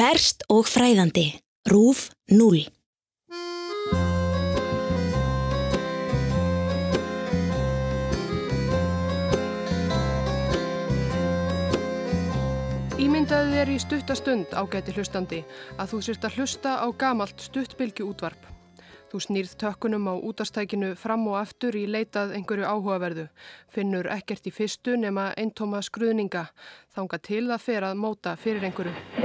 Ferst og fræðandi. Rúf 0. Ímyndaðu þér í stuttastund ágæti hlustandi að þú sérst að hlusta á gamalt stuttbylgi útvarp. Þú snýrð tökkunum á útastækinu fram og aftur í leitað einhverju áhugaverðu, finnur ekkert í fyrstu nema eintóma skruðninga, þanga til að fer að móta fyrir einhverju.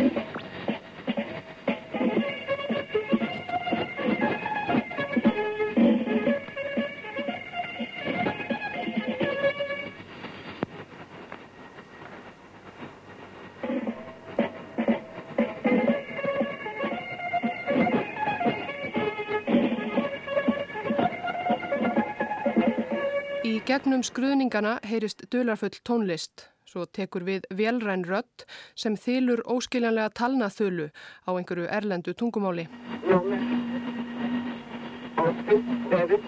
Gegnum skruðningana heyrist dularfull tónlist, svo tekur við velræn rött sem þylur óskiljanlega talnaþölu á einhverju erlendu tungumáli. Númer, átti, David,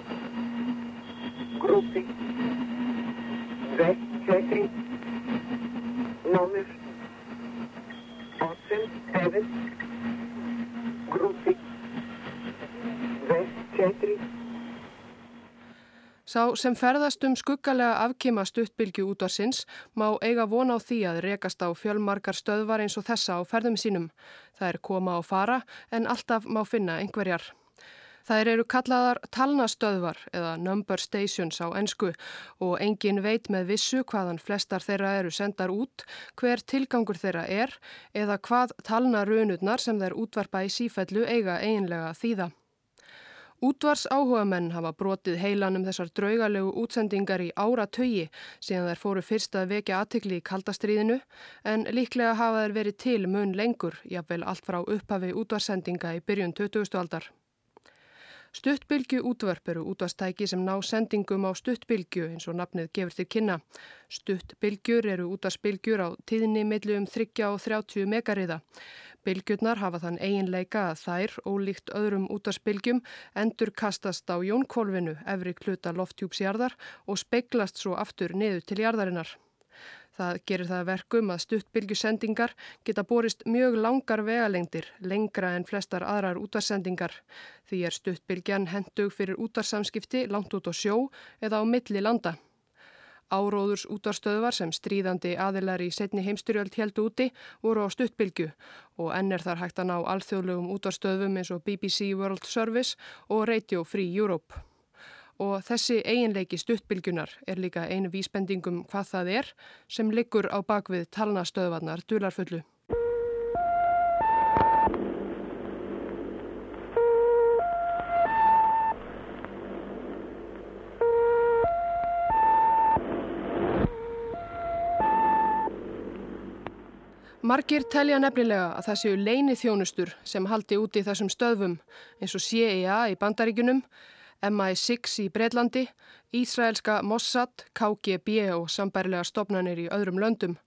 Sá sem ferðast um skuggalega afkima stuttbylgu útvarsins má eiga von á því að rekast á fjölmarkar stöðvar eins og þessa á ferðum sínum. Það er koma og fara en alltaf má finna einhverjar. Það eru kallaðar talnastöðvar eða number stations á ennsku og engin veit með vissu hvaðan flestar þeirra eru sendar út, hver tilgangur þeirra er eða hvað talna runurnar sem þeir útvarpa í sífellu eiga einlega þýða. Útvars áhuga menn hafa brotið heilan um þessar draugalegu útsendingar í ára tögi síðan þær fóru fyrst að vekja aðtikli í kaldastriðinu en líklega hafa þær verið til mun lengur, jáfnvel allt frá upphafi útvarsendinga í byrjun 20. aldar. Stuttbylgu útvörp eru útvastæki sem ná sendingum á stuttbylgu eins og nafnið gefur til kynna. Stuttbylgjur eru útvarsbylgjur á tíðinni millu um 30 og 30 megariða. Bylgjurnar hafa þann eiginleika að þær, ólíkt öðrum útarsbylgjum, endur kastast á jónkólfinu efri kluta loftjúpsjarðar og speiklast svo aftur niður til jarðarinnar. Það gerir það verkum að stuttbylgjusendingar geta borist mjög langar vegalengdir, lengra en flestar aðrar útarsendingar. Því er stuttbylgjan hendug fyrir útarsamskipti langt út á sjó eða á milli landa. Áróðurs útarstöðvar sem stríðandi aðilar í setni heimstyrjöld held úti voru á stuttbylgu og enn er þar hægt að ná alþjóðlegum útarstöðum eins og BBC World Service og Radio Free Europe. Og þessi eiginleiki stuttbylgunar er líka einu vísbendingum hvað það er sem liggur á bakvið talnastöðvarnar dularfullu. Margir telja nefnilega að það séu leini þjónustur sem haldi úti þessum stöðvum eins og CIA í Bandaríkunum, MI6 í Breitlandi, Ísraelska Mossad, KGB og sambærlega stopnarnir í öðrum löndum.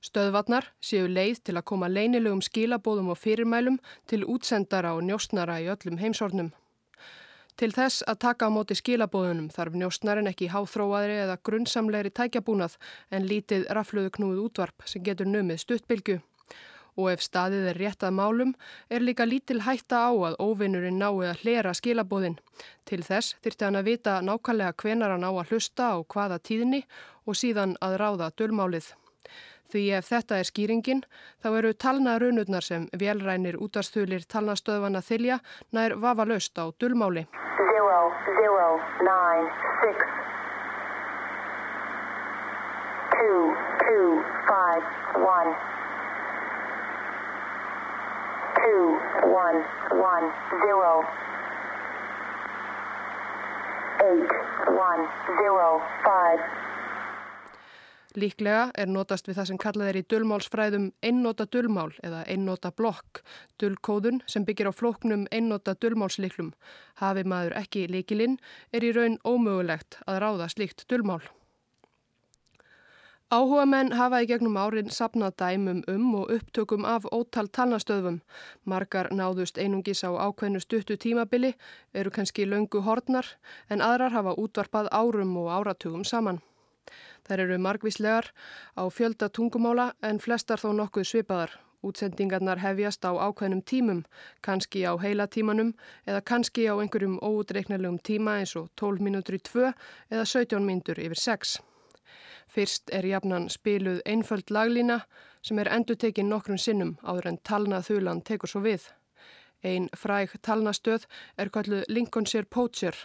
Stöðvarnar séu leið til að koma leinilegum skilabóðum og fyrirmælum til útsendara og njóstnara í öllum heimsornum. Til þess að taka á móti skilabóðunum þarf njóstnarinn ekki háþróaðri eða grunnsamleiri tækjabúnað en lítið rafluðu knúið útvarp sem getur numið stuttbylgu. Og ef staðið er rétt að málum er líka lítil hætta á að óvinnurinn náið að hlera skilabóðin. Til þess þyrti hann að vita nákvæmlega hvenar hann á að hlusta á hvaða tíðni og síðan að ráða dölmálið. Því ef þetta er skýringin, þá eru talnarunurnar sem velrænir útarsþulir talnastöðvana þylja nær vafa löst á dullmáli. 0, 0, 9, 6 2, 2, 5, 1 2, 1, 1, 0 8, 1, 0, 5 Líklega er notast við það sem kallað er í dullmálsfræðum einnota dullmál eða einnota blokk, dullkóðun sem byggir á flóknum einnota dullmálsliklum. Hafi maður ekki líkilinn er í raun ómögulegt að ráða slíkt dullmál. Áhuga menn hafa í gegnum árin sapnað dæmum um og upptökum af ótal talnastöðum. Margar náðust einungis á ákveðnu stuttu tímabili, eru kannski löngu hortnar, en aðrar hafa útvarpað árum og áratugum saman. Þær eru margvíslegar á fjölda tungumála en flestar þó nokkuð svipaðar Útsendingarnar hefjast á ákveðnum tímum, kannski á heila tímanum eða kannski á einhverjum óutreiknarlegum tíma eins og 12 mínútur í 2 eða 17 mínútur yfir 6. Fyrst er jafnan spiluð einföld laglína sem er endur tekinn nokkrum sinnum áður en talnað þulan tekur svo við. Einn fræg talnastöð er kalluð Lincolnshire Poacher.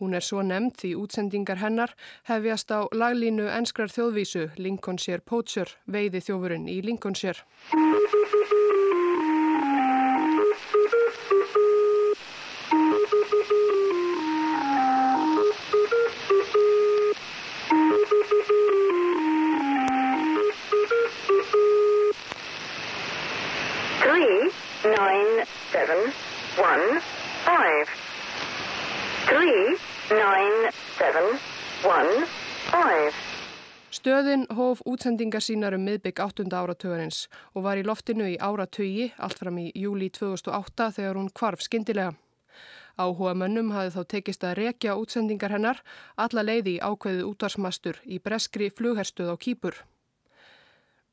Hún er svo nefnd því útsendingar hennar hefjast á laglínu enskrar þjóðvísu Lincolnshire Poacher, veiði þjófurinn í Lincolnshire. Stöðin hóf útsendingar sínar um miðbygg 8. áratögarins og var í loftinu í áratögi allt fram í júli 2008 þegar hún kvarf skindilega. Áhuga mönnum hafði þá tekist að rekja útsendingar hennar alla leiði ákveðið útvarsmastur í breskri flugherstuð á Kýpur.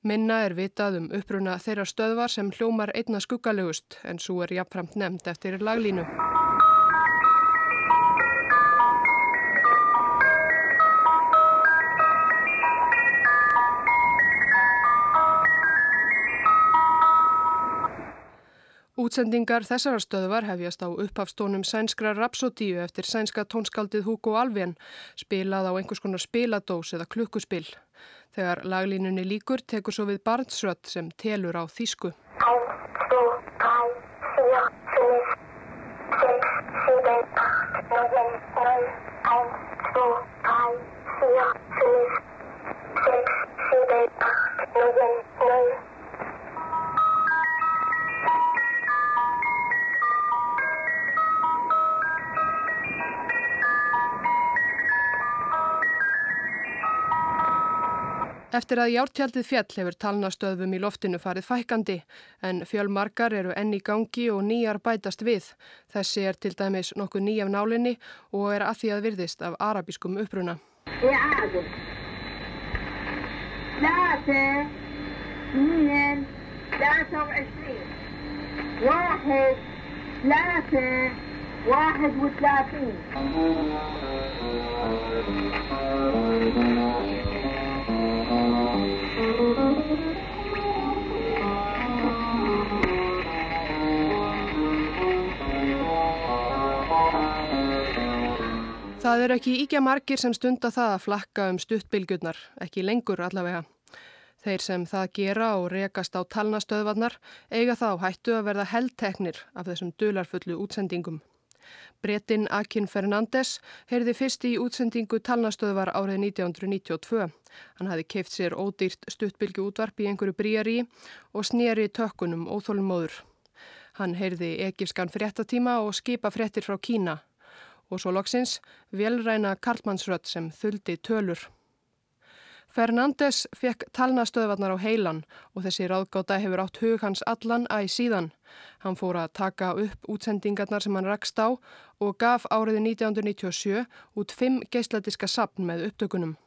Minna er vitað um uppruna þeirra stöðvar sem hljómar einna skuggalegust en svo er jafnframt nefnd eftir laglínu. Útsendingar þessara stöðvar hefjast á upphafstónum sænskra rapsotíu eftir sænska tónskaldið Hugo Alvén, spilað á einhvers konar spiladós eða klukkuspill. Þegar laglínunni líkur tekur svo við barnsrött sem telur á þýsku. Eftir að jártjaldið fjall hefur talnastöðum í loftinu farið fækandi en fjölmarkar eru enn í gangi og nýjar bætast við. Þessi er til dæmis nokkuð ný af nálinni og er að því að virðist af arabískum uppruna. Það eru ekki íkja margir sem stunda það að flakka um stuttbylgjurnar, ekki lengur allavega. Þeir sem það gera og rekast á talnastöðvarnar eiga þá hættu að verða heldteknir af þessum dularfullu útsendingum. Bretin Akin Fernandes heyrði fyrst í útsendingu talnastöðvar árið 1992. Hann hafi keift sér ódýrt stuttbylgu útvarp í einhverju bríari og snýri tökkunum óþólumóður. Hann heyrði ekifskan fréttatíma og skipa fréttir frá Kína og svo loksins velræna Karlmannsrött sem þuldi tölur. Fernandes fekk talnastöðvarnar á heilan og þessi ráðgáta hefur átt hug hans allan æg síðan. Hann fór að taka upp útsendingarnar sem hann rakst á og gaf áriði 1997 út fimm geisladiska sapn með upptökunum.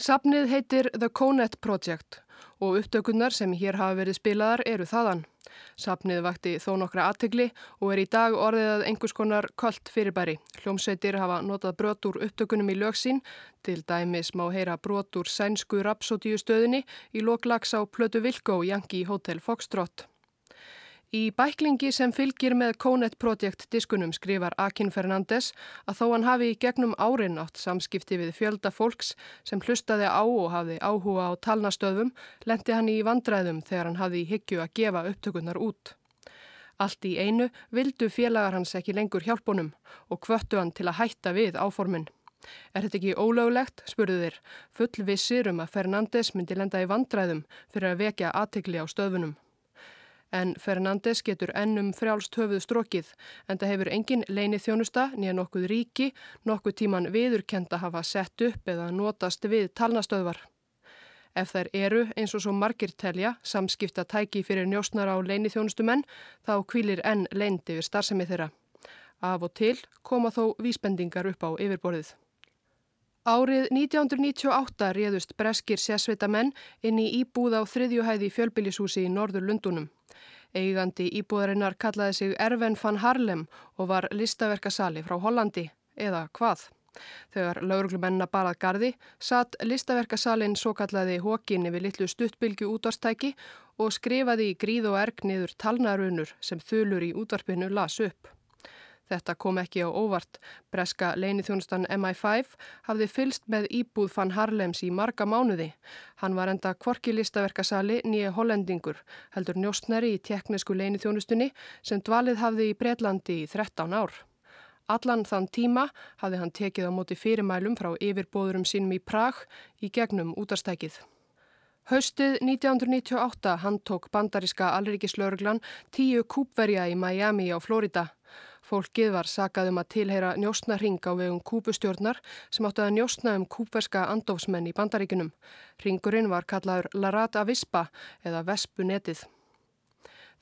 Sapnið heitir The Conet Project og upptökunar sem hér hafa verið spilaðar eru þaðan. Sapnið vakti þó nokkra aðtegli og er í dag orðið að einhvers konar kvöld fyrirbæri. Hljómsveitir hafa notað brot úr upptökunum í lögsín, til dæmis má heyra brot úr sænsku rapsótíu stöðinni í loklags á Plötu Vilkó Janki Hotel Foxtrot. Í bæklingi sem fylgir með Conet Project diskunum skrifar Akin Fernandes að þó hann hafi í gegnum árin átt samskipti við fjölda fólks sem hlustaði á og hafði áhuga á talnastöðum, lendi hann í vandræðum þegar hann hafði í hyggju að gefa upptökunar út. Allt í einu vildu félagar hans ekki lengur hjálpunum og kvöttu hann til að hætta við áformin. Er þetta ekki ólöglegt, spurðu þeir, full vissir um að Fernandes myndi lenda í vandræðum fyrir að vekja aðtegli á stöðunum en Fernandes getur ennum frjálst höfuð strókið en það hefur engin leini þjónusta nýja nokkuð ríki, nokkuð tíman viðurkenda hafa sett upp eða notast við talnastöðvar. Ef þær eru eins og svo margir telja samskipta tæki fyrir njósnar á leini þjónustumenn þá kvílir enn leindi við starfsemi þeirra. Af og til koma þó vísbendingar upp á yfirborðið. Árið 1998 réðust breskir sérsveita menn inn í íbúð á þriðjuhæði fjölbillishúsi í Norður Lundunum. Eigandi íbúðarinnar kallaði sig Erven van Harlem og var listaverkasali frá Hollandi, eða hvað? Þegar lauruglumenna barað gardi satt listaverkasalinn svo kallaði hókinni við litlu stuttbylgu útvarstæki og skrifaði í gríð og erg niður talnarunur sem þulur í útvarpinu las upp. Þetta kom ekki á óvart. Breska leinithjónustan MI5 hafði fylst með íbúð fann Harlems í marga mánuði. Hann var enda kvorki listaverkasali nýja hollendingur, heldur njóstneri í teknisku leinithjónustunni sem dvalið hafði í Breitlandi í 13 ár. Allan þann tíma hafði hann tekið á móti fyrirmælum frá yfirbóðurum sínum í Prag í gegnum útastækið. Haustið 1998 hann tók bandaríska alrikislauruglan tíu kúpverja í Miami á Florida. Fólkið var sakað um að tilheyra njóstnarring á vegum kúpustjórnar sem áttu að njóstna um kúpverska andofsmenn í bandaríkunum. Ringurinn var kallaður Larat Avispa eða Vespunetið.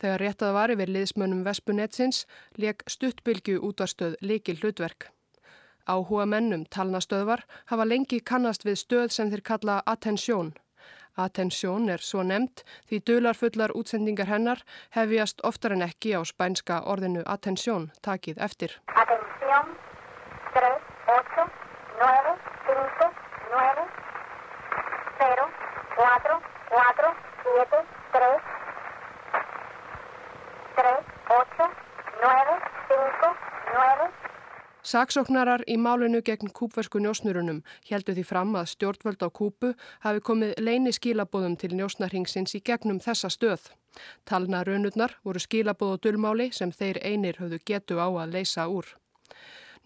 Þegar réttað var yfir liðsmönnum Vespunetsins leik stuttbylgu útvarstöð leikil hlutverk. Áhuga mennum talnastöðvar hafa lengi kannast við stöð sem þeir kalla Attention. Atensjón er svo nefnt því dularfullar útsendingar hennar hefjast oftar en ekki á spænska orðinu atensjón takið eftir. Atensjón 3, 8, 9, 5, 9, 0, 4, 4, 7, 3, 3, 8, 9, 5, 9, Saksóknarar í málinu gegn kúpversku njósnurunum heldu því fram að stjórnvöld á kúpu hafi komið leini skilabóðum til njósnarhingsins í gegnum þessa stöð. Talna raunurnar voru skilabóð og dullmáli sem þeir einir höfðu getu á að leysa úr.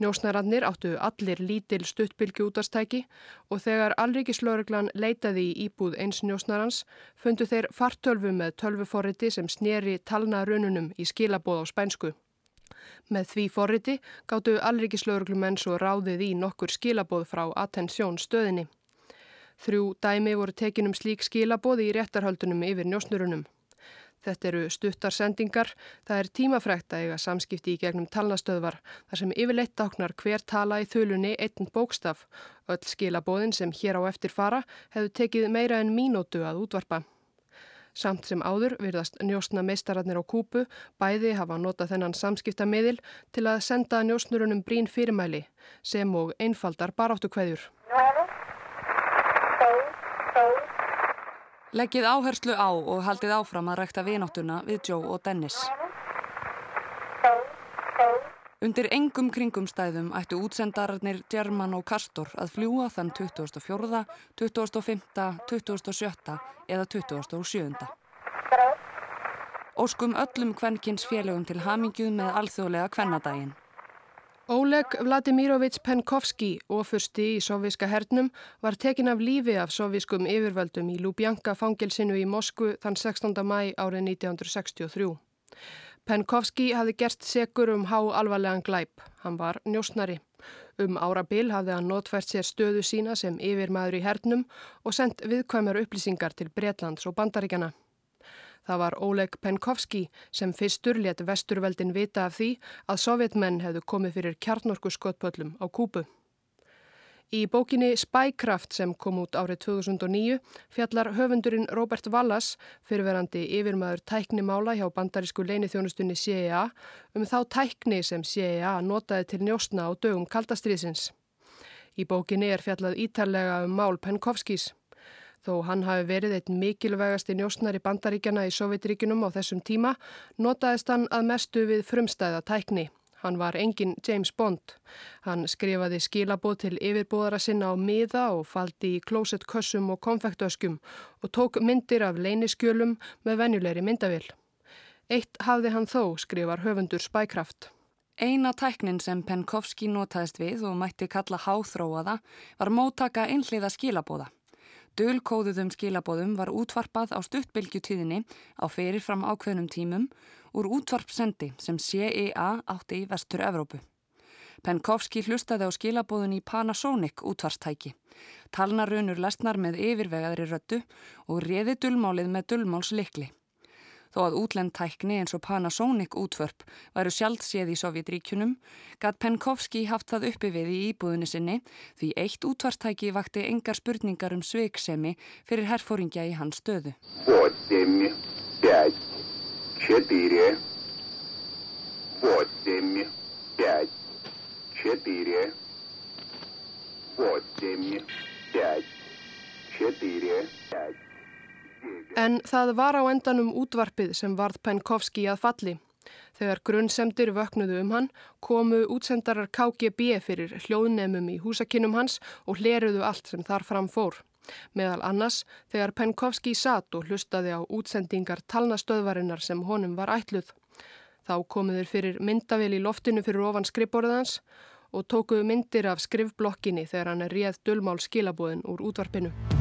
Njósnarannir áttu allir lítil stuttbylgi útastæki og þegar Alrikislauruglan leitaði í íbúð eins njósnarans fundu þeir fartölfu með tölvuforriti sem sneri talna raununum í skilabóð á spænsku. Með því forriti gáttu alrikislauruglumenn svo ráðið í nokkur skilaboð frá Atensjón stöðinni. Þrjú dæmi voru tekinum slík skilaboði í réttarhaldunum yfir njósnurunum. Þetta eru stuttarsendingar, það er tímafrækt að eiga samskipti í gegnum talnastöðvar þar sem yfirleitt áknar hver tala í þölunni einn bókstaf. Öll skilabóðin sem hér á eftir fara hefðu tekið meira en mínótu að útvarpa. Samt sem áður virðast njósna meistararnir á kúpu bæði hafa notað þennan samskiptamiðil til að senda njósnurunum brín fyrirmæli sem og einfaldar baráttu hverjur. Leggið áherslu á og haldið áfram að rækta vináttuna við Joe og Dennis. Undir engum kringumstæðum ættu útsendararnir German og Castor að fljúa þann 2004., 2005., 2007. eða 2007. Óskum öllum kvennkins félögum til hamingjuð með alþjóðlega kvennadaginn. Oleg Vladimirovits Penkovski, ofursti í soviska hernum, var tekin af lífi af soviskum yfirvöldum í Lubjanka fangilsinu í Moskvu þann 16. mæ árið 1963. Penkovski hafði gert segur um há alvarlegan glæp. Hann var njósnari. Um árabil hafði hann notfært sér stöðu sína sem yfirmaður í hernum og sendt viðkvæmur upplýsingar til Breitlands og Bandaríkjana. Það var Oleg Penkovski sem fyrstur let vesturveldin vita af því að sovjetmenn hefðu komið fyrir kjarnorku skottpöllum á Kúpu. Í bókinni Spycraft sem kom út árið 2009 fjallar höfundurinn Robert Wallace, fyrirverandi yfirmaður tæknimála hjá bandarísku leinithjónustunni CIA, um þá tækni sem CIA notaði til njóstna á dögum kaldastriðsins. Í bókinni er fjallað ítarlega um mál Penkovskis. Þó hann hafi verið eitt mikilvægasti njóstnar í bandaríkjana í Sovjetríkinum á þessum tíma, notaðist hann að mestu við frumstæða tækni. Hann var engin James Bond. Hann skrifaði skilabóð til yfirbúðara sinna á miða og faldi í klósettkössum og konfektöskum og tók myndir af leyniskjölum með venjulegri myndavil. Eitt hafði hann þó, skrifar höfundur Spycraft. Eina tæknin sem Penkovski notaðist við og mætti kalla háþróaða var móttaka einhliða skilabóða. Dölkóðuðum skilabóðum var útvarpað á stuttbylgjutíðinni á ferirfram ákveðnum tímum úr útvarpsendi sem CIA átti í vestur Evrópu. Penkovski hlustaði á skilabóðun í Panasonic útvarstæki. Talnarunur lesnar með yfirvegaðri röttu og réði dullmálið með dullmálslikli. Þó að útlend tækni eins og Panasonic útvörp væru sjálfséð í Sovjetríkunum, gæt Penkovski haft það uppi við í íbúðinu sinni því eitt útvarstæki vakti engar spurningar um sveiksemi fyrir herfóringja í hans stöðu. 8, 5, 4, 8, 5, 4, 8, 5, 4, 5. En það var á endanum útvarpið sem varð Penkovski að falli. Þegar grunnsemdir vöknuðu um hann komu útsendarar KGB fyrir hljóðnemum í húsakinnum hans og hleruðu allt sem þar fram fór. Meðal annars þegar Penkovski satt og hlustaði á útsendingar talnastöðvarinnar sem honum var ætluð. Þá komuður fyrir myndavel í loftinu fyrir ofan skrifborðans og tókuðu myndir af skrifblokkinni þegar hann er réð dölmál skilabóðin úr útvarpinu.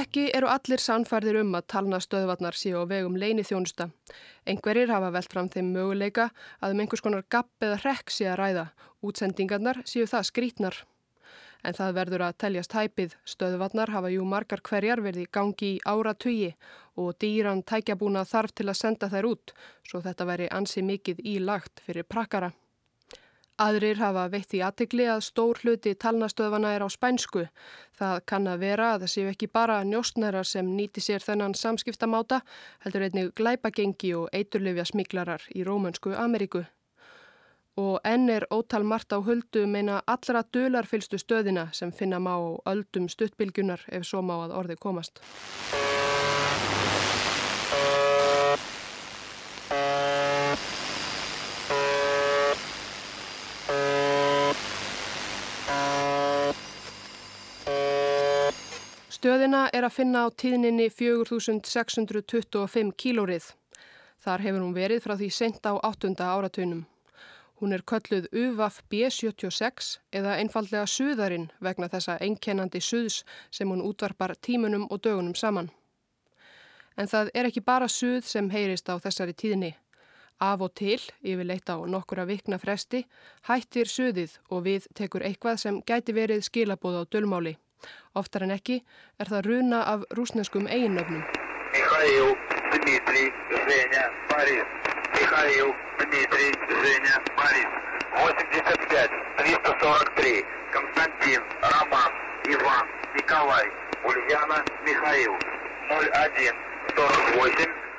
Ekki eru allir sannfærðir um að talnastöðvarnar séu á vegum leini þjónusta. Engverir hafa velt fram þeim möguleika að um einhvers konar gapp eða rekk sé að ræða. Útsendingarnar séu það skrítnar. En það verður að teljast hæpið. Stöðvarnar hafa jú margar hverjar verið í gangi í ára tugi og dýran tækjabúna þarf til að senda þær út svo þetta veri ansi mikið í lagt fyrir prakkara. Aðrir hafa veitt í aðtegli að stór hluti talnastöðvana er á spænsku. Það kann að vera að það séu ekki bara njóstnærar sem nýti sér þennan samskiptamáta, heldur einnig glæpagengi og eiturlifja smiklarar í Rómönsku Ameríku. Og enn er ótal margt á huldu meina allra dularfylstu stöðina sem finna má öldum stuttbylgunar ef svo má að orði komast. Stöðina er að finna á tíðninni 4625 kílórið. Þar hefur hún verið frá því sent á áttunda áratunum. Hún er kölluð UVAF B76 eða einfallega suðarinn vegna þessa einkennandi suðs sem hún útvarpar tímunum og dögunum saman. En það er ekki bara suð sem heyrist á þessari tíðni. Af og til, yfirleitt á nokkura vikna fresti, hættir suðið og við tekur eitthvað sem gæti verið skilabóð á dölmáli. Oftar en ekki er það runa af rúsneskum eiginnöfnum. Mikhail, Ulljana, Mikhail, 01, 48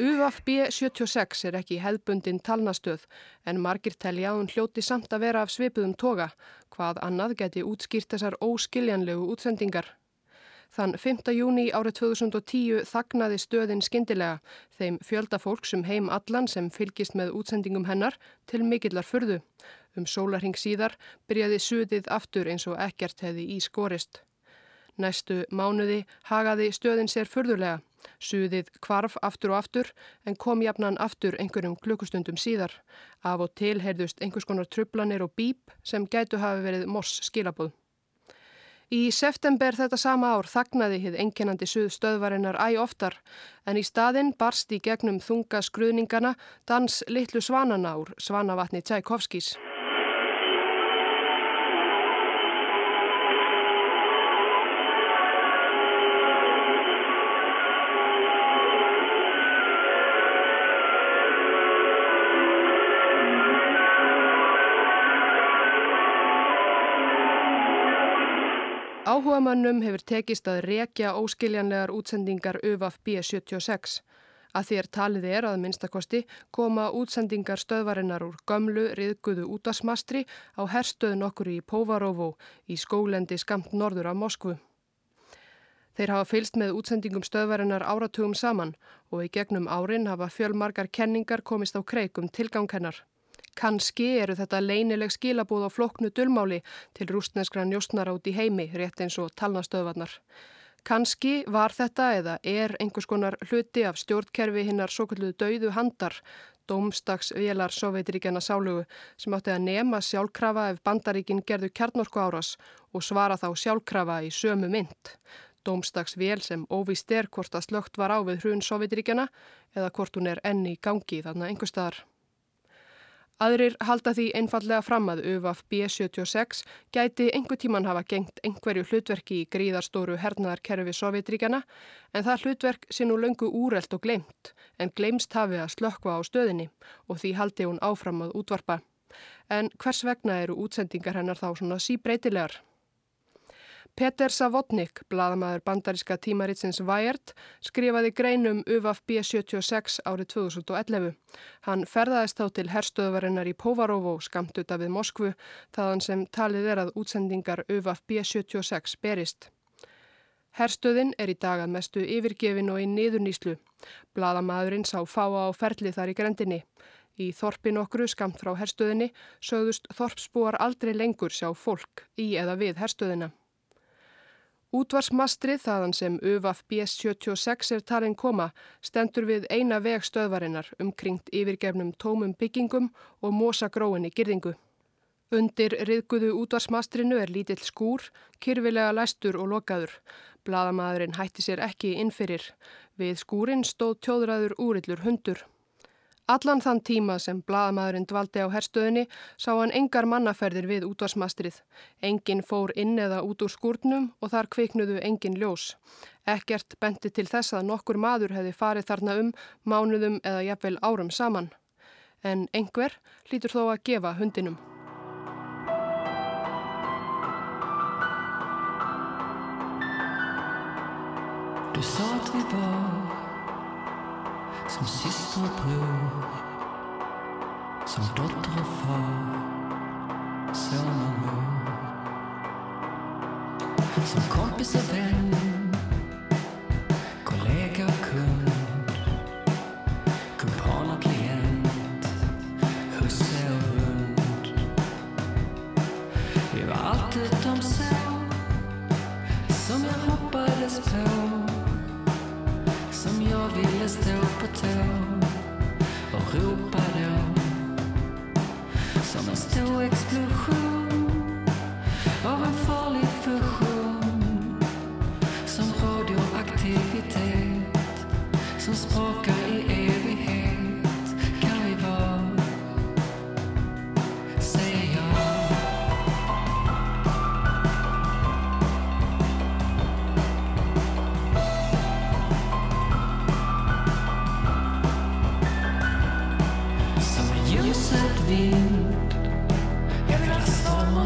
UVAF B76 er ekki hefðbundin talnastöð en margir telja að hún hljóti samt að vera af svipuðum toga, hvað annað geti útskýrt þessar óskiljanlegu útsendingar. Þann 5. júni árið 2010 þagnaði stöðin skindilega þeim fjölda fólksum heim allan sem fylgist með útsendingum hennar til mikillar fyrðu. Um sólarhing síðar byrjaði suðið aftur eins og ekkert hefði í skorist. Næstu mánuði hagaði stöðin sér fyrðulega. Suðið kvarf aftur og aftur en kom jafnan aftur einhverjum klukkustundum síðar. Af og til heyrðust einhvers konar trublanir og bíp sem gætu hafi verið moss skilabóð. Í september þetta sama ár þagnaði hið enginandi suð stöðvarinnar æg oftar en í staðinn barst í gegnum þunga skruðningana dans litlu svanana úr svanavatni Tchaikovskis. Áhugamönnum hefur tekist að rekja óskiljanlegar útsendingar UVAF B76. Að þér talið er að minnstakosti koma útsendingar stöðvarinnar úr gömlu riðguðu útasmastri á herstöðun okkur í Póvaróvó í skólendi skamt norður af Moskvu. Þeir hafa fylst með útsendingum stöðvarinnar áratugum saman og í gegnum árin hafa fjölmarkar kenningar komist á kreikum tilganghennar. Kanski eru þetta leinileg skilabúð á floknu dölmáli til rústneskra njóstnara út í heimi, rétt eins og talnastöðvarnar. Kanski var þetta eða er einhvers konar hluti af stjórnkerfi hinnar svo kalluðu dauðu handar, dómstagsvélar Sovjetiríkjana sálugu sem átti að nema sjálfkrafa ef bandaríkin gerðu kjarnorku áras og svara þá sjálfkrafa í sömu mynd. Dómstagsvél sem óvist er hvort að slögt var á við hrun Sovjetiríkjana eða hvort hún er enni í gangi þannig einhver staðar. Aðrir halda því einfallega fram að UVAF B76 gæti einhver tíman hafa gengt einhverju hlutverki í gríðarstóru hernaðarkerfi Sovjetríkjana en það hlutverk sé nú löngu úrelt og gleimt en gleimst hafi að slökkva á stöðinni og því haldi hún áfram að útvarpa. En hvers vegna eru útsendingar hennar þá svona síbreytilegar? Peter Savotnik, bladamæður bandaríska tímaritsins Wired, skrifaði greinum UVAF B76 árið 2011. Hann ferðaðist þá til herstöðvarinnar í Povarovo skamtuta við Moskvu, þaðan sem talið er að útsendingar UVAF B76 berist. Herstöðin er í dag að mestu yfirgefin og í niðurnýslu. Bladamæðurinn sá fáa á ferli þar í grendinni. Í þorpin okkru skamt frá herstöðinni sögðust þorpsbúar aldrei lengur sjá fólk í eða við herstöðina. Útvarsmastrið þaðan sem UVAF B76 er talin koma stendur við eina veg stöðvarinnar umkringt yfirgefnum tómum byggingum og mosagróinni girðingu. Undir riðguðu útvarsmastrinu er lítill skúr, kyrfilega læstur og lokaður. Bladamæðurinn hætti sér ekki innfyrir. Við skúrin stóð tjóðræður úrillur hundur. Allan þann tíma sem bladamæðurinn dvaldi á herstöðinni sá hann engar mannaferðir við útvarsmastrið. Engin fór inn eða út úr skúrnum og þar kviknuðu engin ljós. Ekkert benti til þess að nokkur maður hefði farið þarna um mánuðum eða jafnvel árum saman. En einhver lítur þó að gefa hundinum. Sa att vi var som syster og bror, som datter og far, sønn og mor. Som kompis og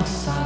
sorry